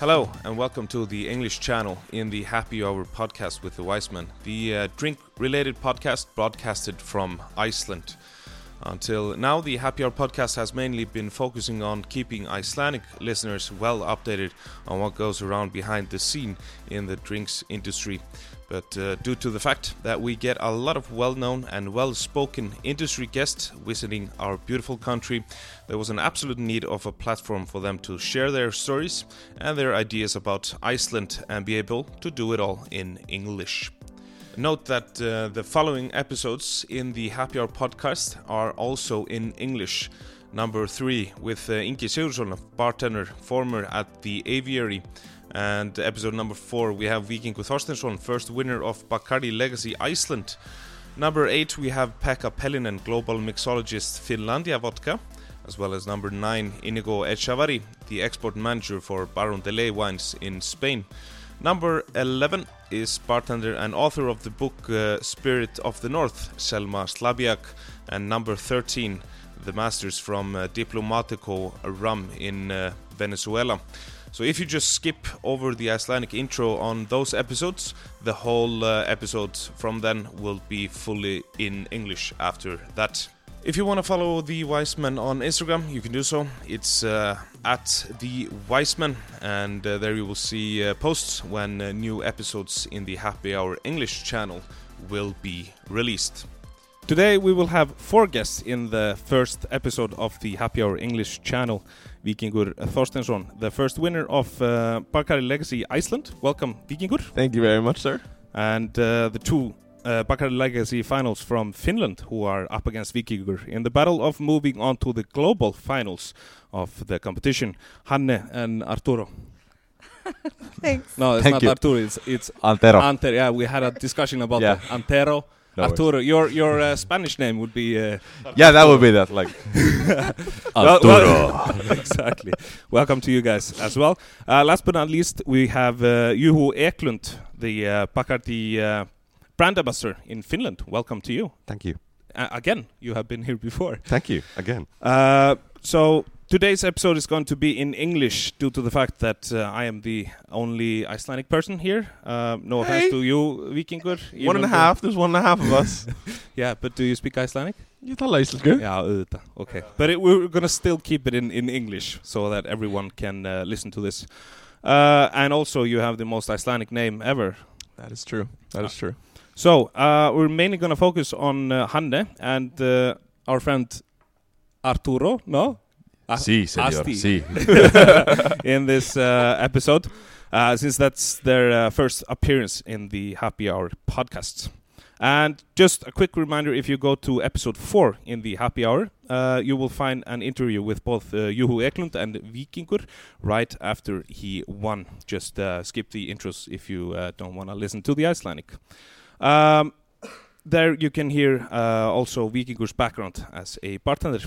Hello, and welcome to the English channel in the Happy Hour podcast with the Viceman, the uh, drink related podcast broadcasted from Iceland. Until now, the Happy Hour podcast has mainly been focusing on keeping Icelandic listeners well updated on what goes around behind the scene in the drinks industry. But uh, due to the fact that we get a lot of well known and well spoken industry guests visiting our beautiful country, there was an absolute need of a platform for them to share their stories and their ideas about Iceland and be able to do it all in English. Note that uh, the following episodes in the Happy Hour podcast are also in English. Number three with uh, Ingi Sigurðsson, bartender, former at the Aviary. And episode number four, we have Vikingur Þorsteinsson, first winner of Bacardi Legacy Iceland. Number eight, we have Pekka Pellinen, global mixologist Finlandia Vodka. As well as number nine, Inigo Echavarri, the export manager for Baron de Ley wines in Spain. Number 11 is bartender and author of the book uh, Spirit of the North, Selma Slabiak. And number 13, the masters from uh, Diplomatico Rum in uh, Venezuela. So if you just skip over the Icelandic intro on those episodes, the whole uh, episode from then will be fully in English after that. If you want to follow the Viceman on Instagram, you can do so. It's uh, at the Viceman, and uh, there you will see uh, posts when uh, new episodes in the Happy Hour English channel will be released. Today we will have four guests in the first episode of the Happy Hour English channel. Vikingur Þorsteinsson, the first winner of uh, Legacy Iceland. Welcome, Vikingur. Thank you very much, sir. And uh, the two uh, Bacardi Legacy finals from Finland who are up against Vikingur in the battle of moving on to the global finals of the competition. Hanne and Arturo. Thanks. No, it's Thank not you. Arturo. It's it's Antero. Antero. Yeah, we had a discussion about Yeah. the Antero. No worries. Arturo, your your uh, Spanish name would be uh, yeah, that would be that. Like Well- well- exactly. Welcome to you guys as well. Uh, last but not least, we have uh, Juho Eklund, the uh, Bacardi uh, brand ambassador in Finland. Welcome to you. Thank you. Uh, again, you have been here before. Thank you again. Uh, so today's episode is going to be in English due to the fact that uh, I am the only Icelandic person here. Uh, no offense to you, Vikingur. one and a half. There's one and a half of us. Yeah, but do you speak Icelandic? you tala íslensku? Yeah, auðvitað. Okay. But it, we're gonna still keep it in, in English so that everyone can uh, listen to this. Uh, and also, you have the most Icelandic name ever. That is true. That is true. So uh, we're mainly gonna focus on uh, Hanne and uh, our friend Arturo. No. Ah, Sí, señor. Sí. in this uh, episode, uh, since that's their uh, first appearance in the Happy Hour podcast. And just a quick reminder if you go to episode 4 in the Happy Hour, uh, you will find an interview with both uh, Juho Eklund and Vikingur right after he won. Just uh, skip the intros if you uh, don't want to listen to the Icelandic. Um, there you can hear uh, also Vikingur's background as a bartender.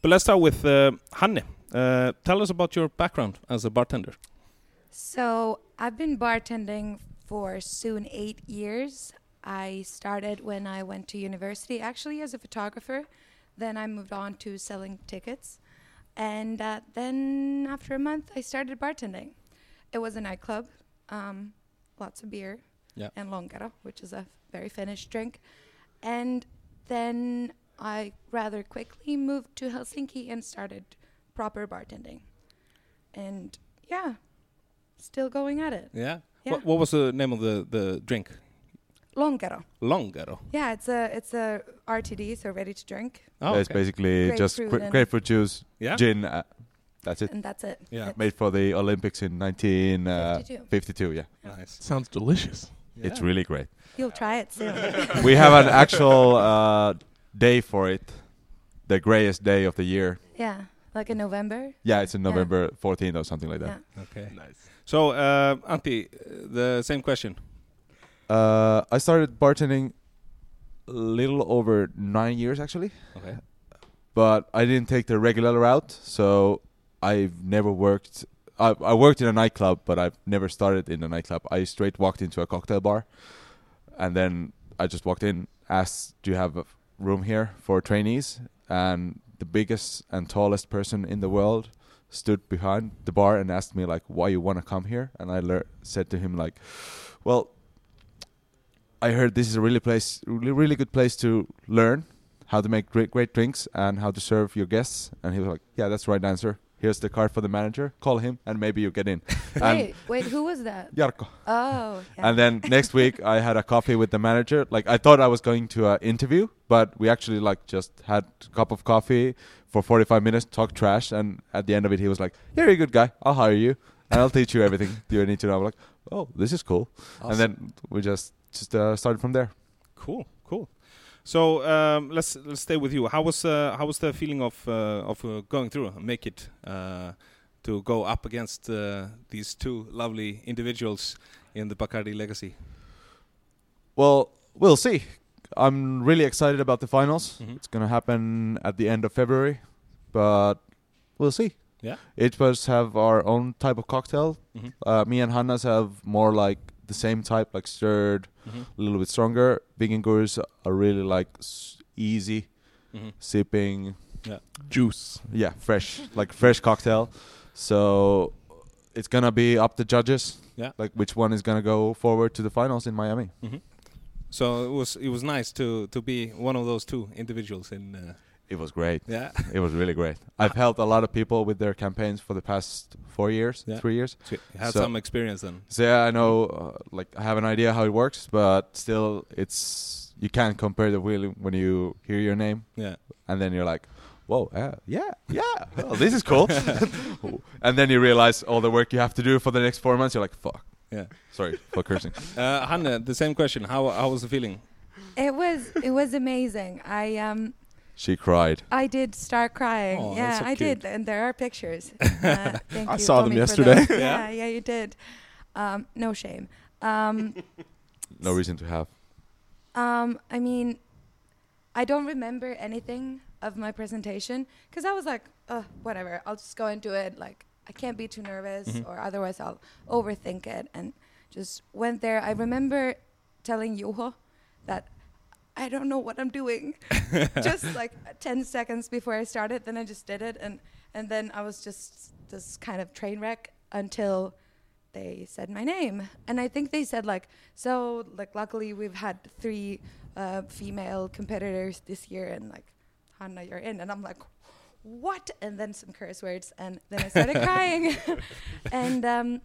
But let's start with uh, Hanne. Uh, tell us about your background as a bartender. So I've been bartending for soon eight years. I started when I went to university, actually as a photographer. Then I moved on to selling tickets, and uh, then after a month, I started bartending. It was a nightclub, um, lots of beer, Yeah. and lonkero, which is a very Finnish drink. And then I rather quickly moved to Helsinki and started proper bartending. And yeah, still going at it. Yeah. Yeah. What, what was the name of the, the drink? Lonkero. Lonkero. Yeah, it's a it's a RTD, so ready to drink, Oh, It's okay. basically just Grapefruit gra- grapefruit juice, Yeah. gin. Uh, that's it. and that's it. Yeah. It's- Made for the Olympics in 1952. 52. yeah, Nice. Sounds delicious. It's really great. You'll try it soon. we have an actual uh, day for it, the greyest day of the year. yeah, like in November. Yeah, it's in Yeah. November 14th or something like that. Yeah. Okay. Nice. So, uh, Antti, uh, the same question. Uh, I started bartending a little over nine years actually. Okay. but I didn't take the regular route, so I've never worked. I, I worked in a nightclub, but I've never started in a nightclub. I straight walked into a cocktail bar, and then I just walked in, asked, "Do you have a room here for trainees?" And the biggest and tallest person in the world stood behind the bar and asked me like why you want to come here, and I said to him like, well, I heard this is a really place, really really good place to learn how to make great great drinks and how to serve your guests. And he was like, yeah, that's the right answer. Here's the card for the manager. Call him, and maybe you get in. and Wait, wait, who was that? Jarkko. Oh, yeah. And then next week I had a coffee with the manager. Like I thought I was going to an interview, but we actually like just had a cup of coffee for 45 minutes, talked trash, and at the end of it he was like, Here "You're a good guy. I'll hire you, and I'll teach you everything you need to know." I'm like, "Oh, this is cool." And then we just just uh, started from there. Cool, cool. So um, let's let's stay with you. How was uh, how was the feeling of uh, of uh, going through, make it uh, to go up against uh, these two lovely individuals in the Bacardi legacy? Well, we'll see. I'm really excited about the finals. Mhm. It's gonna happen at the end of February, but we'll see. Yeah. Each of us have our own type of cocktail. Mhm. Uh, me and Hannes have more like the same type, like stirred, Mhm. a little bit stronger. Vikingur's are really like s- easy Mhm. sipping. Juice. Yeah, fresh, like fresh cocktail. So it's gonna be up to judges. Yeah. Like which one is gonna go forward to the finals in Miami. Mhm. So it was it was nice to to be one of those two individuals in. Uh, It was great. yeah. It was really great. I've helped a lot of people with their campaigns for the past four years, Yeah. three years. So you had So- some experience then. So yeah, I know, uh, like I have an idea how it works, but still, it's you can't compare the feeling when you hear your name Yeah. and then you're like, whoa, yeah, yeah, yeah, well, this is cool. and then you realize all the work you have to do for the next four months. You're like, fuck. Yeah. Sorry for cursing. Uh, Hanne, the same question. How how was the feeling? it was it was amazing. I um She cried. I did start crying. Oh, yeah, so I did, and there are pictures. Uh, thank I you, saw them yesterday. Yeah? yeah, yeah, you did. Um, no shame. Um, No reason to have. um, I mean, I don't remember anything of my presentation because I was like, uh, whatever. I'll just go into it. Like, I can't be too nervous, Mhm. or otherwise I'll overthink it. And just went there. I remember telling Juho that I don't know what I'm doing. just like 10 seconds before I started, then I just did it, and and then I was just this kind of train wreck until they said my name, and I think they said like so. Like luckily we've had three uh, female competitors this year, and like Hanna, you're in, and I'm like. What? And then some curse words, and then I started crying, and um,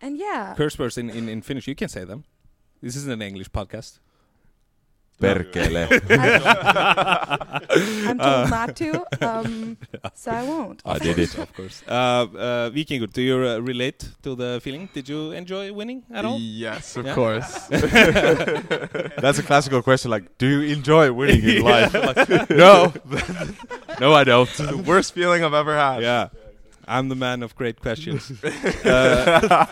and yeah, Curse words in, in, in Finnish, you can say them. This isn't an English podcast. Perkele. I'm told not to, um, so I won't. I did it. of course. Uh, uh, Vikingur, do you uh, relate to the feeling? Did you enjoy winning at all? Yes, of Yeah? course. That's a classical question. Like, do you enjoy winning in life? Like, no, no, I don't. the worst feeling I've ever had. Yeah. I'm the man of great questions. uh,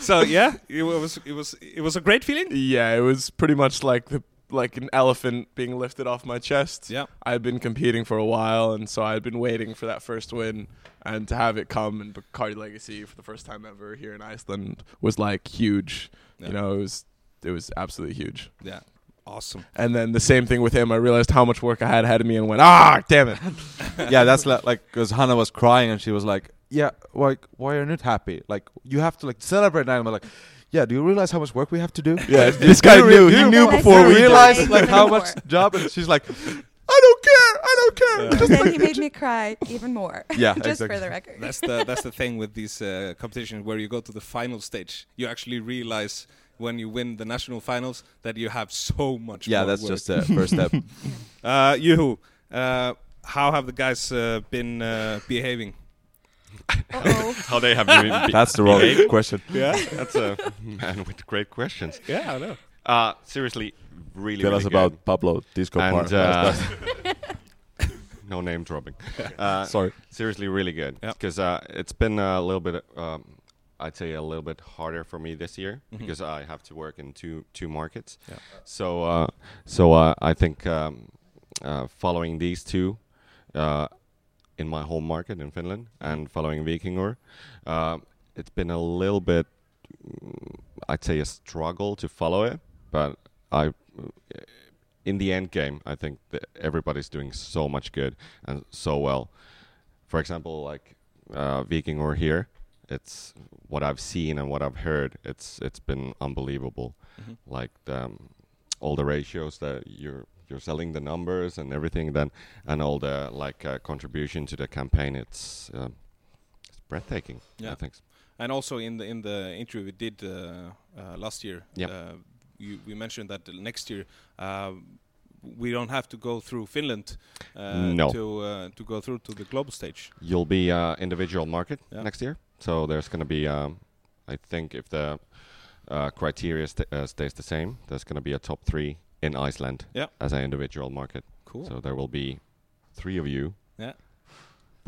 so yeah, it was it was it was a great feeling. Yeah, it was pretty much like the like an elephant being lifted off my chest. Yeah. I had been competing for a while, and so I had been waiting for that first win, and to have it come in Bacardi Legacy for the first time ever here in Iceland was like huge. Yeah. You know, it was it was absolutely huge. Yeah. Awesome. And then the same thing with him. I realized how much work I had ahead of me, and went, ah, damn it. yeah, that's li- like because Hannah was crying and she was like, "Yeah, like why aren't you not happy? Like you have to like celebrate now." And I'm like, "Yeah, do you realize how much work we have to do?" Yeah, this guy knew. He knew before started we realize crying like how much job, and she's like, "I don't care, I don't care." Yeah. Just then he made me cry even more. Yeah, just exactly. for the record. That's the that's the thing with these uh, competitions where you go to the final stage. You actually realize when you win the national finals that you have so much. yeah, more that's work. just the first step. Uh, you, uh, how have the guys uh, been uh, behaving? Uh-oh. How they have been. That's the wrong question. Yeah, That's a man with great questions. yeah, I know. Uh, seriously, really. Tell really us good. about Pablo Disco and Park. uh, no name dropping. Uh, Sorry. seriously, really good. Yeah. Because uh, it's been a little bit, um, I'd say, a little bit harder for me this year Mhm. because I have to work in two two markets. Yeah. So, uh, so uh, I think um, uh, following these two. In my home market in Finland and following Vikingur, uh, it's been a little bit, mm, I'd say, a struggle to follow it. But I, in the end game, I think that everybody's doing so much good and so well. For example, like uh, Vikingur here, it's what I've seen and what I've heard. It's it's been unbelievable. Mhm. Like the, um, all the ratios that you're you're selling the numbers and everything. Then and all the like uh, contribution to the campaign. It's um, it's breathtaking. Yeah. So. And also in the in the interview we did uh, uh, last year, Yep. uh, you, we mentioned that next year uh, we don't have to go through Finland uh, No. to uh, to go through to the global stage. You'll be uh, individual market Yeah. next year. So there's going to be, um, I think, if the uh, criteria st- uh, stays the same, there's going to be a top three in Iceland Yeah. as an individual market. Cool. So there will be three of you Yeah.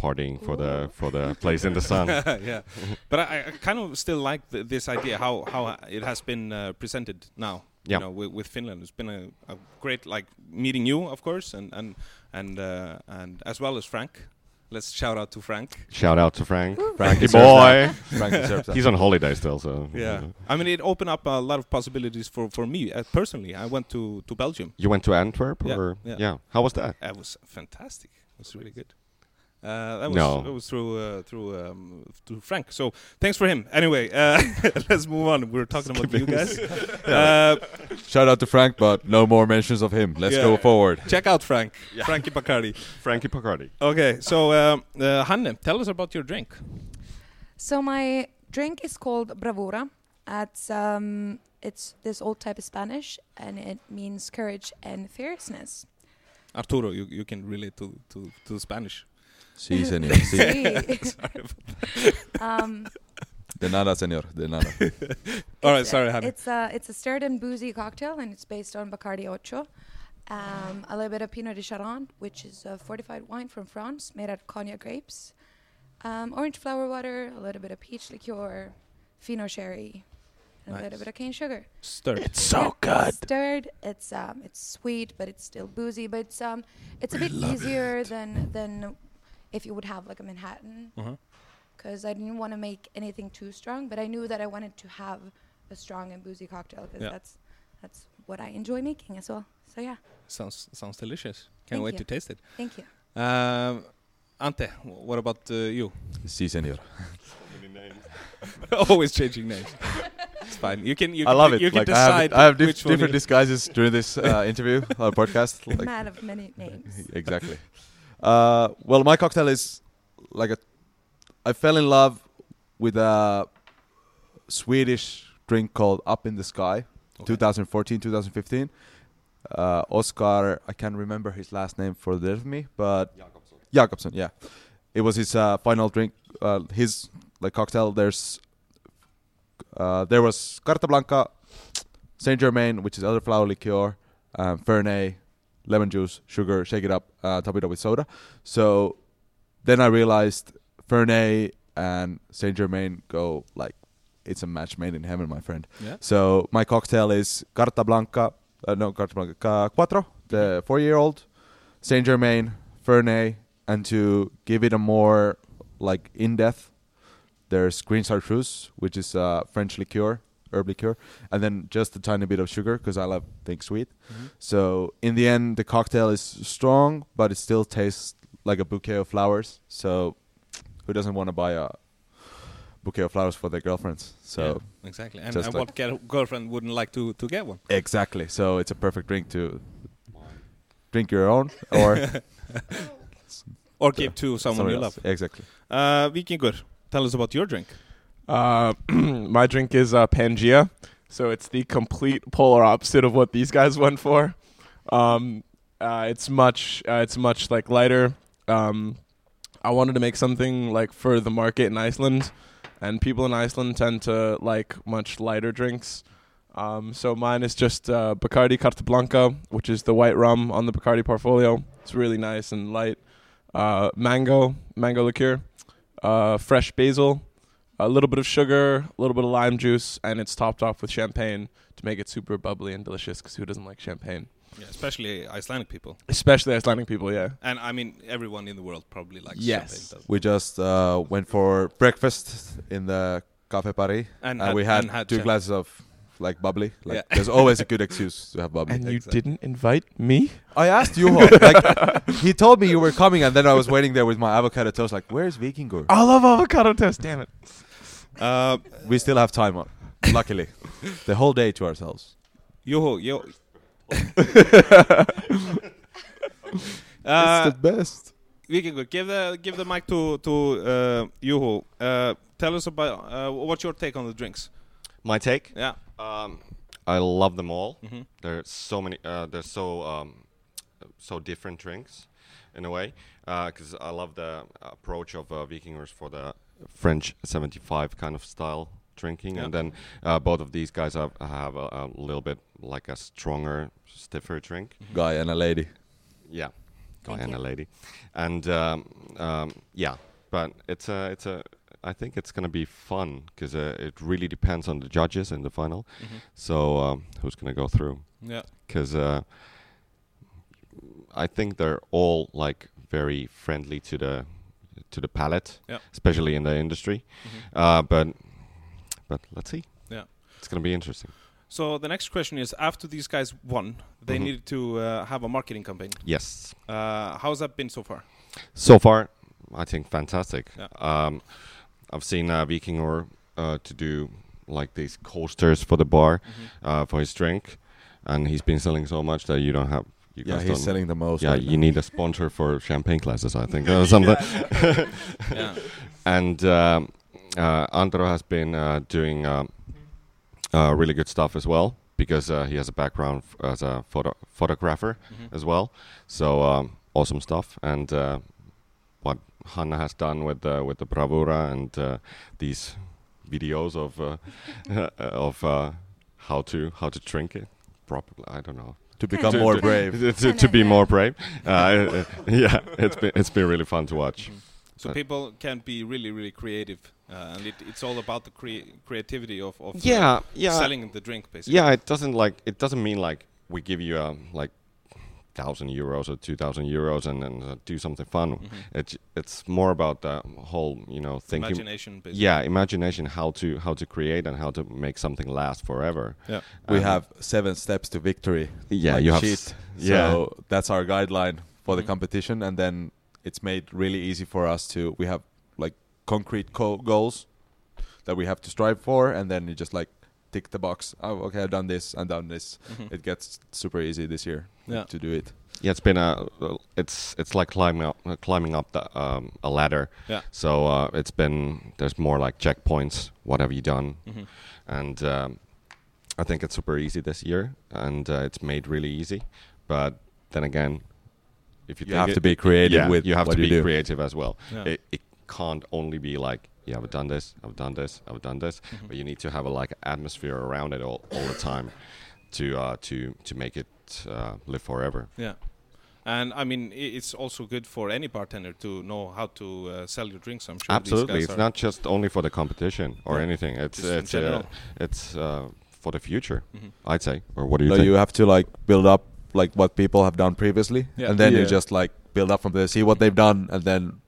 partying for the for the place in the sun. yeah, but I, I kind of still like th- this idea how how it has been uh, presented now. Yeah. You know, with, with Finland, it's been a, a great like meeting you, of course, and and and uh, and as well as Frank. Let's shout out to Frank. Shout out to Frank, Frank Frankie boy. Frank deserves that. He's on holiday still, so Yeah, I mean, it opened up a lot of possibilities for for me uh, personally. I went to to Belgium. You went to Antwerp, Yeah, or yeah. How was that? It was fantastic. It was really good. Uh, that was No. that was through uh, through um, through Frank. So thanks for him. Anyway, uh, let's move on. We're talking about you guys. Uh, Shout out to Frank, but no more mentions of him. Let's Yeah. go forward. check out Frank, Frankie Bacardi. Frankie Pacardi. Okay, so um, uh, Hanne, tell us about your drink. So my drink is called Bravura. It's um, it's this old type of Spanish, and it means courage and fierceness. Arturo, you, you can relate to, to, to Spanish. Sí, señor. Sí. Sí. um, De nada, señor. De nada. All right, it's a- sorry, Hanne. It's a it's a stirred and boozy cocktail, and it's based on Bacardi Ocho. Um, a little bit of Pineau des Charentes, which is a fortified wine from France, made out of cognac grapes. Um, orange flower water, a little bit of peach liqueur, Fino sherry, and a Nice. little bit of cane sugar. Stirred. It's so Yeah, it's Stirred. It's um, it's sweet, but it's still boozy. But it's um, it's a bit easier than than if you would have like a Manhattan, Uh-huh. because I didn't want to make anything too strong. But I knew that I wanted to have a strong and boozy cocktail because Yeah. that's that's what I enjoy making as well. So yeah, Sounds sounds delicious. Can't Thank wait you. to taste it. thank you. Um, Ante, wh- what about uh, you? Sí, señor. Always changing names. it's fine. You can. You I can, love you, it. You can like I have, decide I have dif- different disguises during this uh, interview or podcast. Like, Man of many names. exactly. Uh, well, my cocktail is like a. I fell in love with a Swedish drink called Up in the Sky, Okay. 2014, 2015. Uh, Oscar, I can't remember his last name for the death of me, but Jakobsen, yeah. It was his uh, final drink. Uh, his like cocktail. There's uh, there was Carta Blanca, Saint Germain, which is elderflower liqueur, um, Fernet, lemon juice, sugar, shake it up, uh, top it up with soda. So then I realized Fernet and Saint Germain go like it's a match made in heaven, my friend. Yeah. So my cocktail is Carta Blanca, uh, no Carta Blanca, Ca- Cuatro, the four-year-old, Saint Germain, Fernet, and to give it a more like in-depth, there's green chartreuse, which is uh, French liqueur, herb liqueur, and then just a tiny bit of sugar because I love things sweet. Mhm. So in the end, the cocktail is strong, but it still tastes like a bouquet of flowers. So who doesn't want to buy a bouquet of flowers for their girlfriends? So Yeah, exactly. And, just and like- what girl- girlfriend wouldn't like to to get one? exactly. So it's a perfect drink to drink your own or Or give to someone you else. love. Exactly. Uh, Vikingur, tell us about your drink. Uh, my drink is uh, Pangea, so it's the complete polar opposite of what these guys went for. Um, uh, it's much, uh, it's much like lighter. Um, I wanted to make something like for the market in Iceland, and people in Iceland tend to like much lighter drinks. Um, so mine is just uh, Bacardi Carta Blanca, which is the white rum on the Bacardi portfolio. It's really nice and light. Uh, mango, mango liqueur, uh, fresh basil, a little bit of sugar, a little bit of lime juice, and it's topped off with champagne to make it super bubbly and delicious. Because who doesn't like champagne? Yeah, especially Icelandic people. Especially Icelandic people, yeah. And I mean, everyone in the world probably likes Yes. champagne. doesn't We just uh, went for breakfast in the Café Paris, And and, had- we had, and had two champ- glasses of like bubbly. Like Yeah. there's always a good excuse to have bubbly. And you Exactly. didn't invite me? I asked you. like he told me you were coming, and then I was waiting there with my avocado toast. Like, where's Vikingur? I love avocado toast. Damn it. Uh, We still have time. On, luckily, the whole day to ourselves. Juho, yo. it's uh, the best. Vikingur, give the give the mic to to uh, Juho. Uh, tell us about uh, what's your take on the drinks. My take. Yeah. Um, I love them all. Mhm. There's so many. Uh, there's so um, so different drinks, in a way. Because I love the approach of uh, Vikingur's for the French 75 kind of style drinking, Yeah. and then uh, both of these guys have, have a, a little bit like a stronger, stiffer drink. Guy and a lady. Yeah, guy Thank and you. a lady, and um, um, yeah, but it's a it's a. I think it's gonna be fun because uh, it really depends on the judges in the final. So um, who's gonna go through? Yeah. Because uh, I think they're all like very friendly to the to the palate, Yeah. especially in the industry. Mhm. Uh, but but let's see. Yeah. it's gonna be interesting. So the next question is: After these guys won, they Mhm. needed to uh, have a marketing campaign. Yes. Uh, how's that been so far? So far, I think fantastic. Yeah. Um, I've seen uh, Vikingur uh, to do like these coasters for the bar Mm-hmm. uh, for his drink, and he's been selling so much that you don't have. You Yeah, he's selling the most. Yeah, right you now. need a sponsor for champagne classes, I think, or something. Yeah. and um, uh, Andro has been uh, doing um, uh, really good stuff as well because uh, he has a background f- as a photo- photographer Mhm. as well. So um, awesome stuff. And uh, what Hanna has done with the with the bravura and uh, these videos of uh, of uh, how to how to drink it properly. I don't know. To become To- more to- brave. to, to, to be more brave. Uh, yeah, it's been it's been really fun to watch. So But- people can be really, really creative, uh, and it, it's all about the crea- creativity of, of uh, Yeah, yeah, selling the drink, basically. yeah. It doesn't like it doesn't mean like we give you um, like thousand euros or two thousand euros and then uh, do something fun. Mhm. It's it's more about the whole you know thinking. Imagination, basically. Yeah, imagination how to how to create and how to make something last forever. Yeah. We And- have seven steps to victory. Yeah, like you have. sheet. s- Yeah, So that's our guideline for the Mhm. competition, and then it's made really easy for us to. We have like concrete co- goals that we have to strive for, and then you just like tick the box. Oh, okay, I've done this, I've done this. Mhm. It gets super easy this year Yeah. to do it. yeah. It's been a it's it's like climbing up climbing up the um, a ladder. Yeah. So uh, it's been there's more like checkpoints. What have you done? Mhm. and um, I think it's super easy this year, and uh, it's made really easy. But then again, if you, You have it- to be creative yeah, with you have what to you be do. creative as well. Yeah. It, it can't only be like, yeah, I've done this, I've done this, I've done this, Mhm. but you need to have a like atmosphere around it all, all the time to uh, to to make it uh, live forever. Yeah. And I mean, it's also good for any bartender to know how to uh, sell your drinks. I'm sure. Absolutely, it's not just only for the competition or Yeah. anything. It's Just in it's uh, it's uh, for the future. Mhm. I'd say. Or what do you So think? you have to like build up like what people have done previously, Yeah. and then you just like build up from there, see what they've done, and then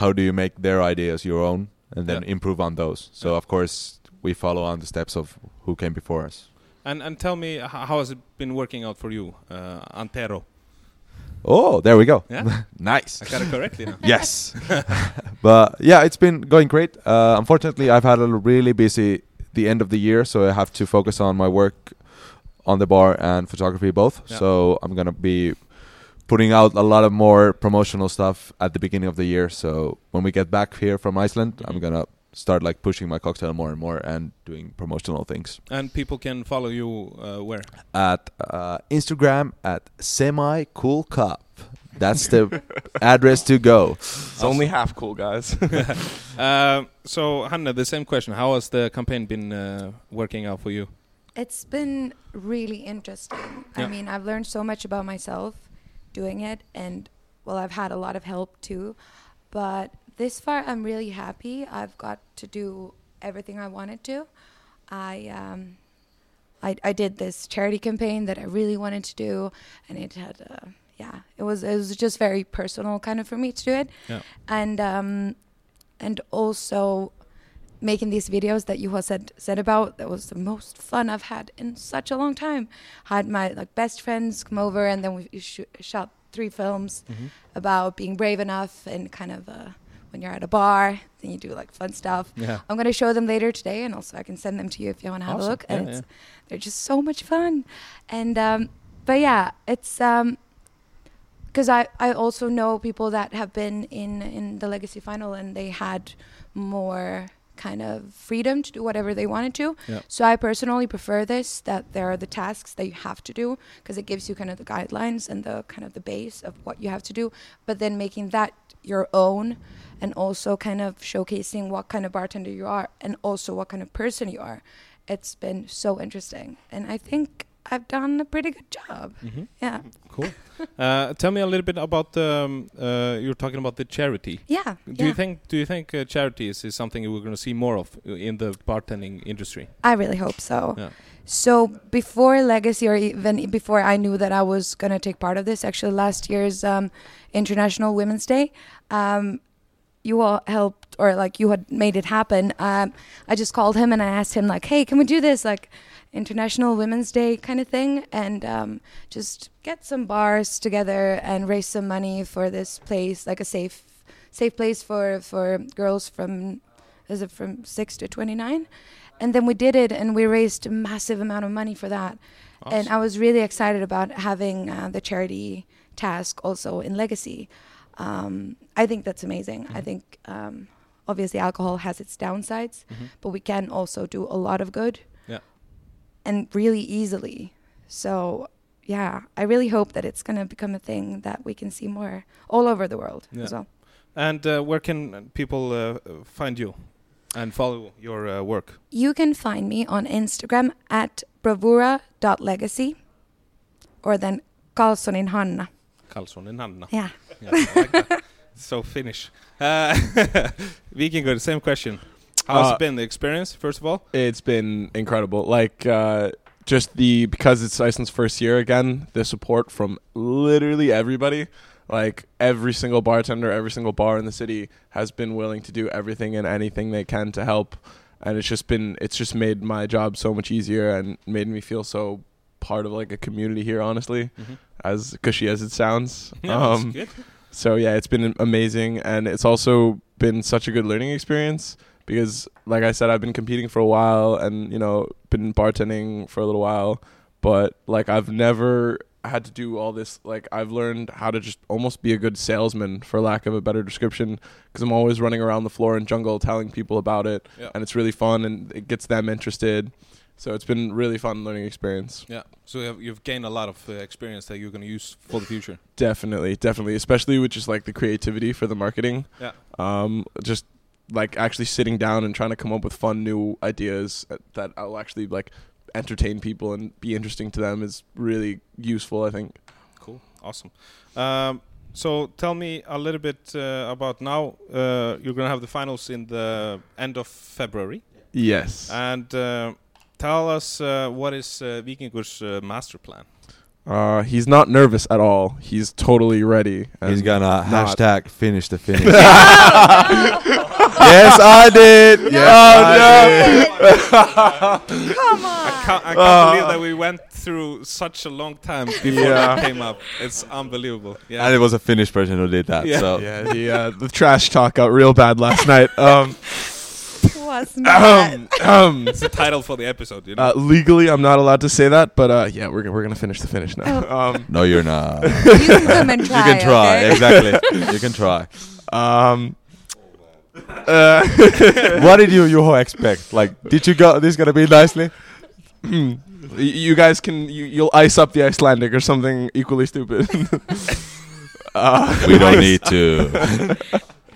how do you make their ideas your own, and then Yeah. improve on those. So Yeah. of course we follow on the steps of who came before us. And and tell me, how has it been working out for you, uh, Antero? Oh, there we go. Yeah? nice. I got it correctly now. yes. but yeah, it's been going great. Uh, unfortunately, I've had a really busy the end of the year, so I have to focus on my work on the bar and photography both. Yeah. So I'm gonna be putting out a lot of more promotional stuff at the beginning of the year. So when we get back here from Iceland, I'm Mhm. gonna start like pushing my cocktail more and more and doing promotional things And people can follow you uh, where? at uh, Instagram at semi cool cup. That's the address to go. It's only half cool, guys. Um, so, Hanna, the same question. How has the campaign been uh, working out for you? It's been really interesting. Yeah. I mean, I've learned so much about myself doing it, and well, I've had a lot of help too. But this far, I'm really happy. I've got to do everything I wanted to. I um, I, I did this charity campaign that I really wanted to do, and it had uh, yeah, it was it was just very personal kind of for me to do it, Yeah. and um, and also making these videos that you have said said about. That was the most fun I've had in such a long time. Had my like best friends come over, and then we sh- shot three films Mhm. about being brave enough and kind of uh, when you're at a bar, then you do like fun stuff. Yeah. I'm gonna show them later today, and also I can send them to you if you want to have Awesome. a look. And Yeah, it's, they're just so much fun. And um, but yeah, it's um, because I I also know people that have been in in the legacy final and they had more kind of freedom to do whatever they wanted to. Yeah. So I personally prefer this that there are the tasks that you have to do because it gives you kind of the guidelines and the kind of the base of what you have to do, but then making that your own and also kind of showcasing what kind of bartender you are and also what kind of person you are. It's been so interesting and I think I've done a pretty good job. Mhm. Yeah. Cool. uh, tell me a little bit about um, uh, you're talking about the charity. Yeah. Do yeah. you think do you think uh, charities is something we're going to see more of uh, in the bartending industry? I really hope so. Yeah. So before Legacy, or even before I knew that I was gonna take part of this, actually last year's um, International Women's Day, um, you all helped, or like you had made it happen. Um, I just called him and I asked him like, "Hey, can we do this like International Women's Day kind of thing, and um, just get some bars together and raise some money for this place, like a safe, safe place for for girls from, is it from six to twenty nine, and then we did it and we raised a massive amount of money for that and i was really excited about having uh, the charity task also in legacy um, i think that's amazing i Mhm. think um, obviously alcohol has its downsides Mhm. but we can also do a lot of good. And really easily so yeah i really hope that it's going to become a thing that we can see more all over the world Yeah. as well And uh, where can people uh, find you and follow your uh, work? You can find me on Instagram at bravura.legacy or then Karlssonin Hanna. Karlsson and Hanna. Yeah. Yeah, like so Finnish. Uh, Vikingur, same question. How's Uh, it been the experience? First of all, It's been incredible. Like uh, just the because it's Iceland's first year again, the support from literally everybody. Like every single bartender, every single bar in the city has been willing to do everything and anything they can to help, and it's just been it's just made my job so much easier and made me feel so part of like a community here. Honestly, as cushy as it sounds. Yeah, Um, so yeah, it's been amazing, and it's also been such a good learning experience because, like I said, I've been competing for a while, and you know, been bartending for a little while, but like I've never had to do all this. Like I've learned how to just almost be a good salesman, for lack of a better description, because I'm always running around the floor in jungle telling people about it, Yeah. and it's really fun, and it gets them interested. So it's been really fun learning experience. Yeah. So you have, you've gained a lot of uh, experience that you're going to use for the future. Definitely, definitely, especially with just like the creativity for the marketing. Yeah. Um, just like actually sitting down and trying to come up with fun new ideas that- will actually like entertain people and be interesting to them is really useful. I think. Cool. Awesome. Um, so tell me a little bit uh, about now. Uh, you're going to have the finals in the end of February. Yes. And uh, tell us uh, what is uh, Vikingur's uh, master plan? Uh, he's not nervous at all. He's totally ready. He's gonna not- hashtag finish the finish. yes, I did. Yes, oh no. Come I on! can't, I can't Uh, believe that we went through such a long time before Yeah. that came up. It's unbelievable. Yeah. And it was a Finnish person who did that. Yeah. So Yeah. The uh, the trash talk got real bad last night. Um. Was not. um, um it's the title for the episode, you know. uh, legally, I'm not allowed to say that, but uh, yeah, we're g- we're gonna finish the finish now. Um. no, you're not. you can come and try. you can try. okay? Exactly. you can try. Um. Uh, what did you you expect? Like, did you go? This gonna be nicely. you guys can you, you'll ice up the Icelandic or something equally stupid. uh, We don't need to.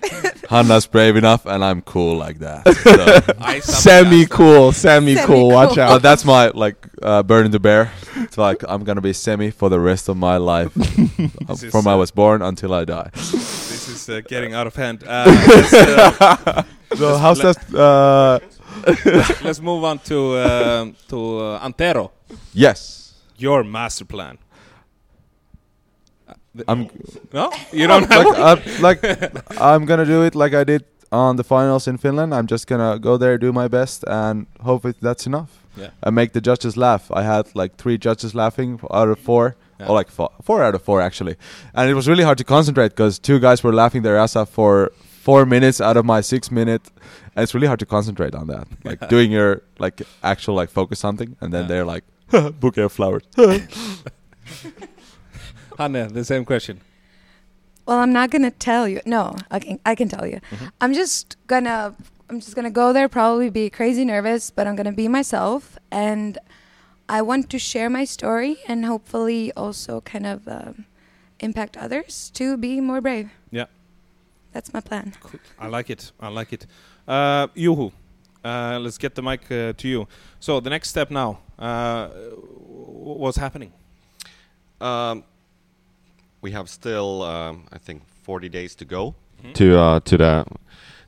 Hanna's brave enough, and I'm cool like that. So. Ice semi cool, semi cool. Watch Semi-cool. But out. that's my like uh, burning the bear. It's like I'm gonna be semi for the rest of my life, This is, from I uh, was born until I die. This is uh, getting out of hand. Uh, let's, uh, So how's that? Uh, let's move on to um, to uh, Antero. yes, Your master plan. The- I'm no, you don't have. like I'm, like I'm gonna do it like I did on the finals in Finland. I'm just gonna go there, do my best, and hope it, that's enough. Yeah. And make the judges laugh. I had like three judges laughing out of four, Yeah. or like four, four out of four actually, and it was really hard to concentrate because two guys were laughing their ass off for four minutes out of my six minute, and it's really hard to concentrate on that. Like doing your like actual like focus something, and then Yeah. they're like bouquet of flowers. Hanne, the same question. Well, I'm not gonna tell you. No, I can. I can tell you. Mhm. I'm just gonna. I'm just gonna go there. Probably be crazy nervous, but I'm gonna be myself, and I want to share my story and hopefully also kind of um, impact others to be more brave. Yeah. That's my plan. Cool. I like it. I like it. Uh, Juho, uh, let's get the mic uh, to you. So the next step now. Uh, what's happening? Um, we have still, um, I think, 40 days to go Mhm. to uh, to the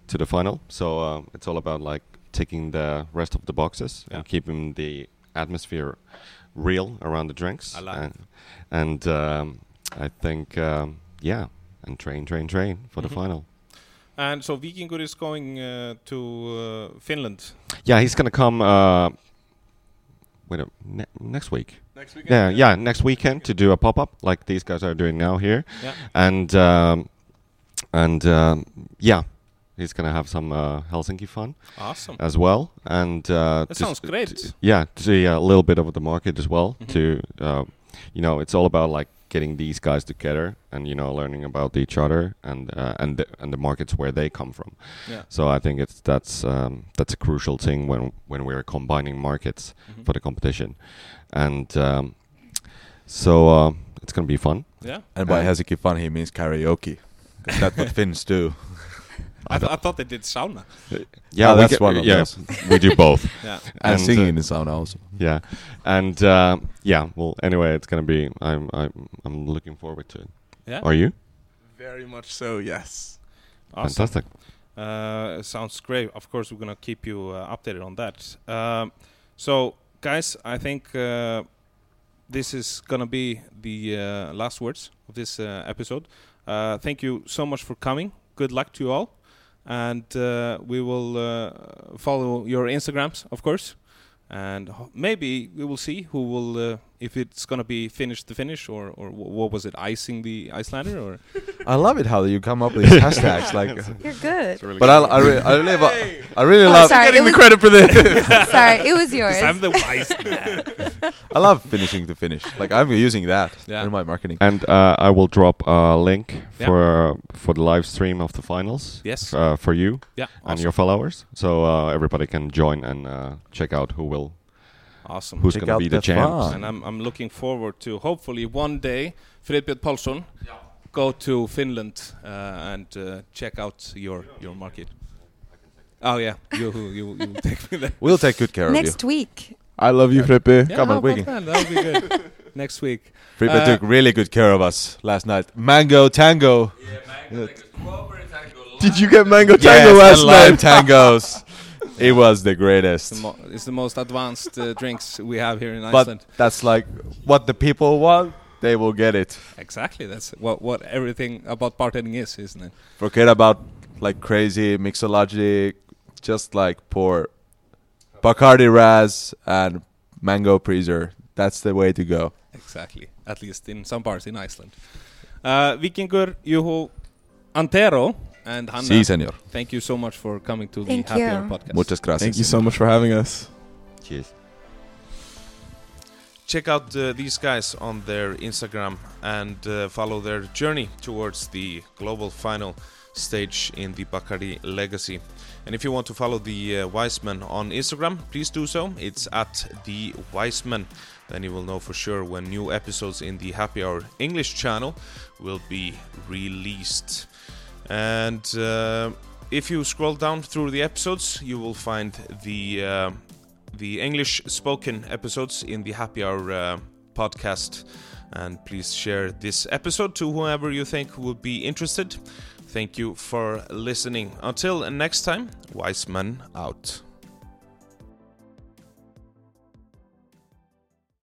to the final. So uh, it's all about like taking the rest of the boxes Yeah. and keeping the atmosphere real around the drinks. I like and, and um, I think, um, yeah, and train, train, train for Mhm. the final. And so Vikingur is going uh, to uh, Finland. Yeah, he's gonna come. Uh, wait, a, ne- next week. Next weekend. Yeah, yeah, next weekend to do a pop up like these guys are doing now here, Yeah. and um, and um, yeah, he's gonna have some uh, Helsinki fun Awesome. as well, and uh, That sounds great. to- yeah, to see a little bit of the market as well. Mhm. To uh, you know, it's all about like getting these guys together and you know learning about each other and uh, and the, and the markets where they come from. Yeah. So I think it's that's um, that's a crucial thing when when we're combining markets Mhm. for the competition, and um, so uh, it's gonna be fun. Yeah. and by Uh, Helsinki fun, he means karaoke. that's what Finns do. I, th- I thought they did sauna. Yeah, Oh, that's get- one of yeah, those. we do both. Yeah. And, And, singing uh, in the sauna also. Yeah, and uh, yeah. Well, anyway, it's gonna be. I'm I'm I'm looking forward to it. Yeah. Are you? Very much so. Yes. Awesome. Fantastic. Uh, sounds great. Of course, we're gonna keep you uh, updated on that. Um, so, guys, I think uh, this is gonna be the uh, last words of this uh, episode. Uh, thank you so much for coming. Good luck to you all, and uh, we will uh, follow your Instagrams, of course, and maybe we will see who will. Uh, if it's gonna be finish the finish, or or wh- what was it, icing the Icelander, or I love it how you come up with these hashtags. Like, You're good. but I, I, re- I really, lo- I really Oh, love, sorry. Getting the credit for this. Sorry, it was yours. I'm the wise man. I love finishing the finish. Like I'm using that Yeah. in my marketing. And uh, I will drop a link Yeah. for for the live stream of the finals. Yes. Uh, for you Yeah, and awesome. your followers, so uh, everybody can join and uh, check out who will awesome. who's gonna be the the champs. fun. and I'm I'm looking forward to hopefully one day Fredbjörn Paulsson go to Finland uh, and uh, check out your your market. Oh yeah, you you you take me there. We'll take good care Next of you. Next week. I love you, Frippe. Yeah, Come on, how about Wiki. that? That'll be good. Next week. of. Frippe Uh, took really good care of us last night. Mango tango. Yeah, mango. Tango. Did you get mango Yes, tango last and lime night? tangos. it was the It's greatest. the, mo- it's the most advanced uh, drinks we have here in But Iceland. that's like what the people want. They will get it. Exactly. That's what what everything about bartending is, isn't it? Forget about like crazy mixology. Just like pour Bacardi Razz and Mango Preser. That's the way to go. Exactly. At least in some bars in Iceland. Uh, Vikingur, Juho, Antero, and Hanna. Sí, señor. Thank you so much for coming to Thank the Happy you. Hour podcast. Muchas gracias. Thank you so much for having us. Cheers. check out uh, these guys on their Instagram and uh, follow their journey towards the global final stage in the Bacardi Legacy. And if you want to follow the uh, Viceman on Instagram, please do so. It's at the Viceman. Then you will know for sure when new episodes in the Happy Hour English channel will be released. And uh, if you scroll down through the episodes, you will find the uh, the English spoken episodes in the Happy Hour uh, podcast. And please share this episode to whoever you think would be interested. Thank you for listening. Until next time, wise Viceman out.